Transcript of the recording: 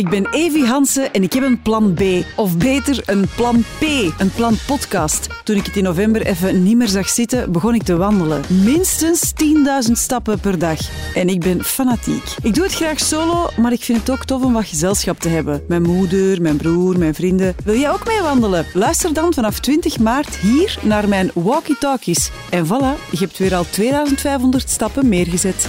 Ik ben Evi Hansen en ik heb een plan B. Of beter, een plan P. Een plan podcast. Toen ik het in november even niet meer zag zitten, begon ik te wandelen. Minstens 10.000 stappen per dag. En ik ben fanatiek. Ik doe het graag solo, maar ik vind het ook tof om wat gezelschap te hebben. Mijn moeder, mijn broer, mijn vrienden. Wil jij ook mee wandelen? Luister dan vanaf 20 maart hier naar mijn walkie-talkies. En voilà, je hebt weer al 2500 stappen meer gezet.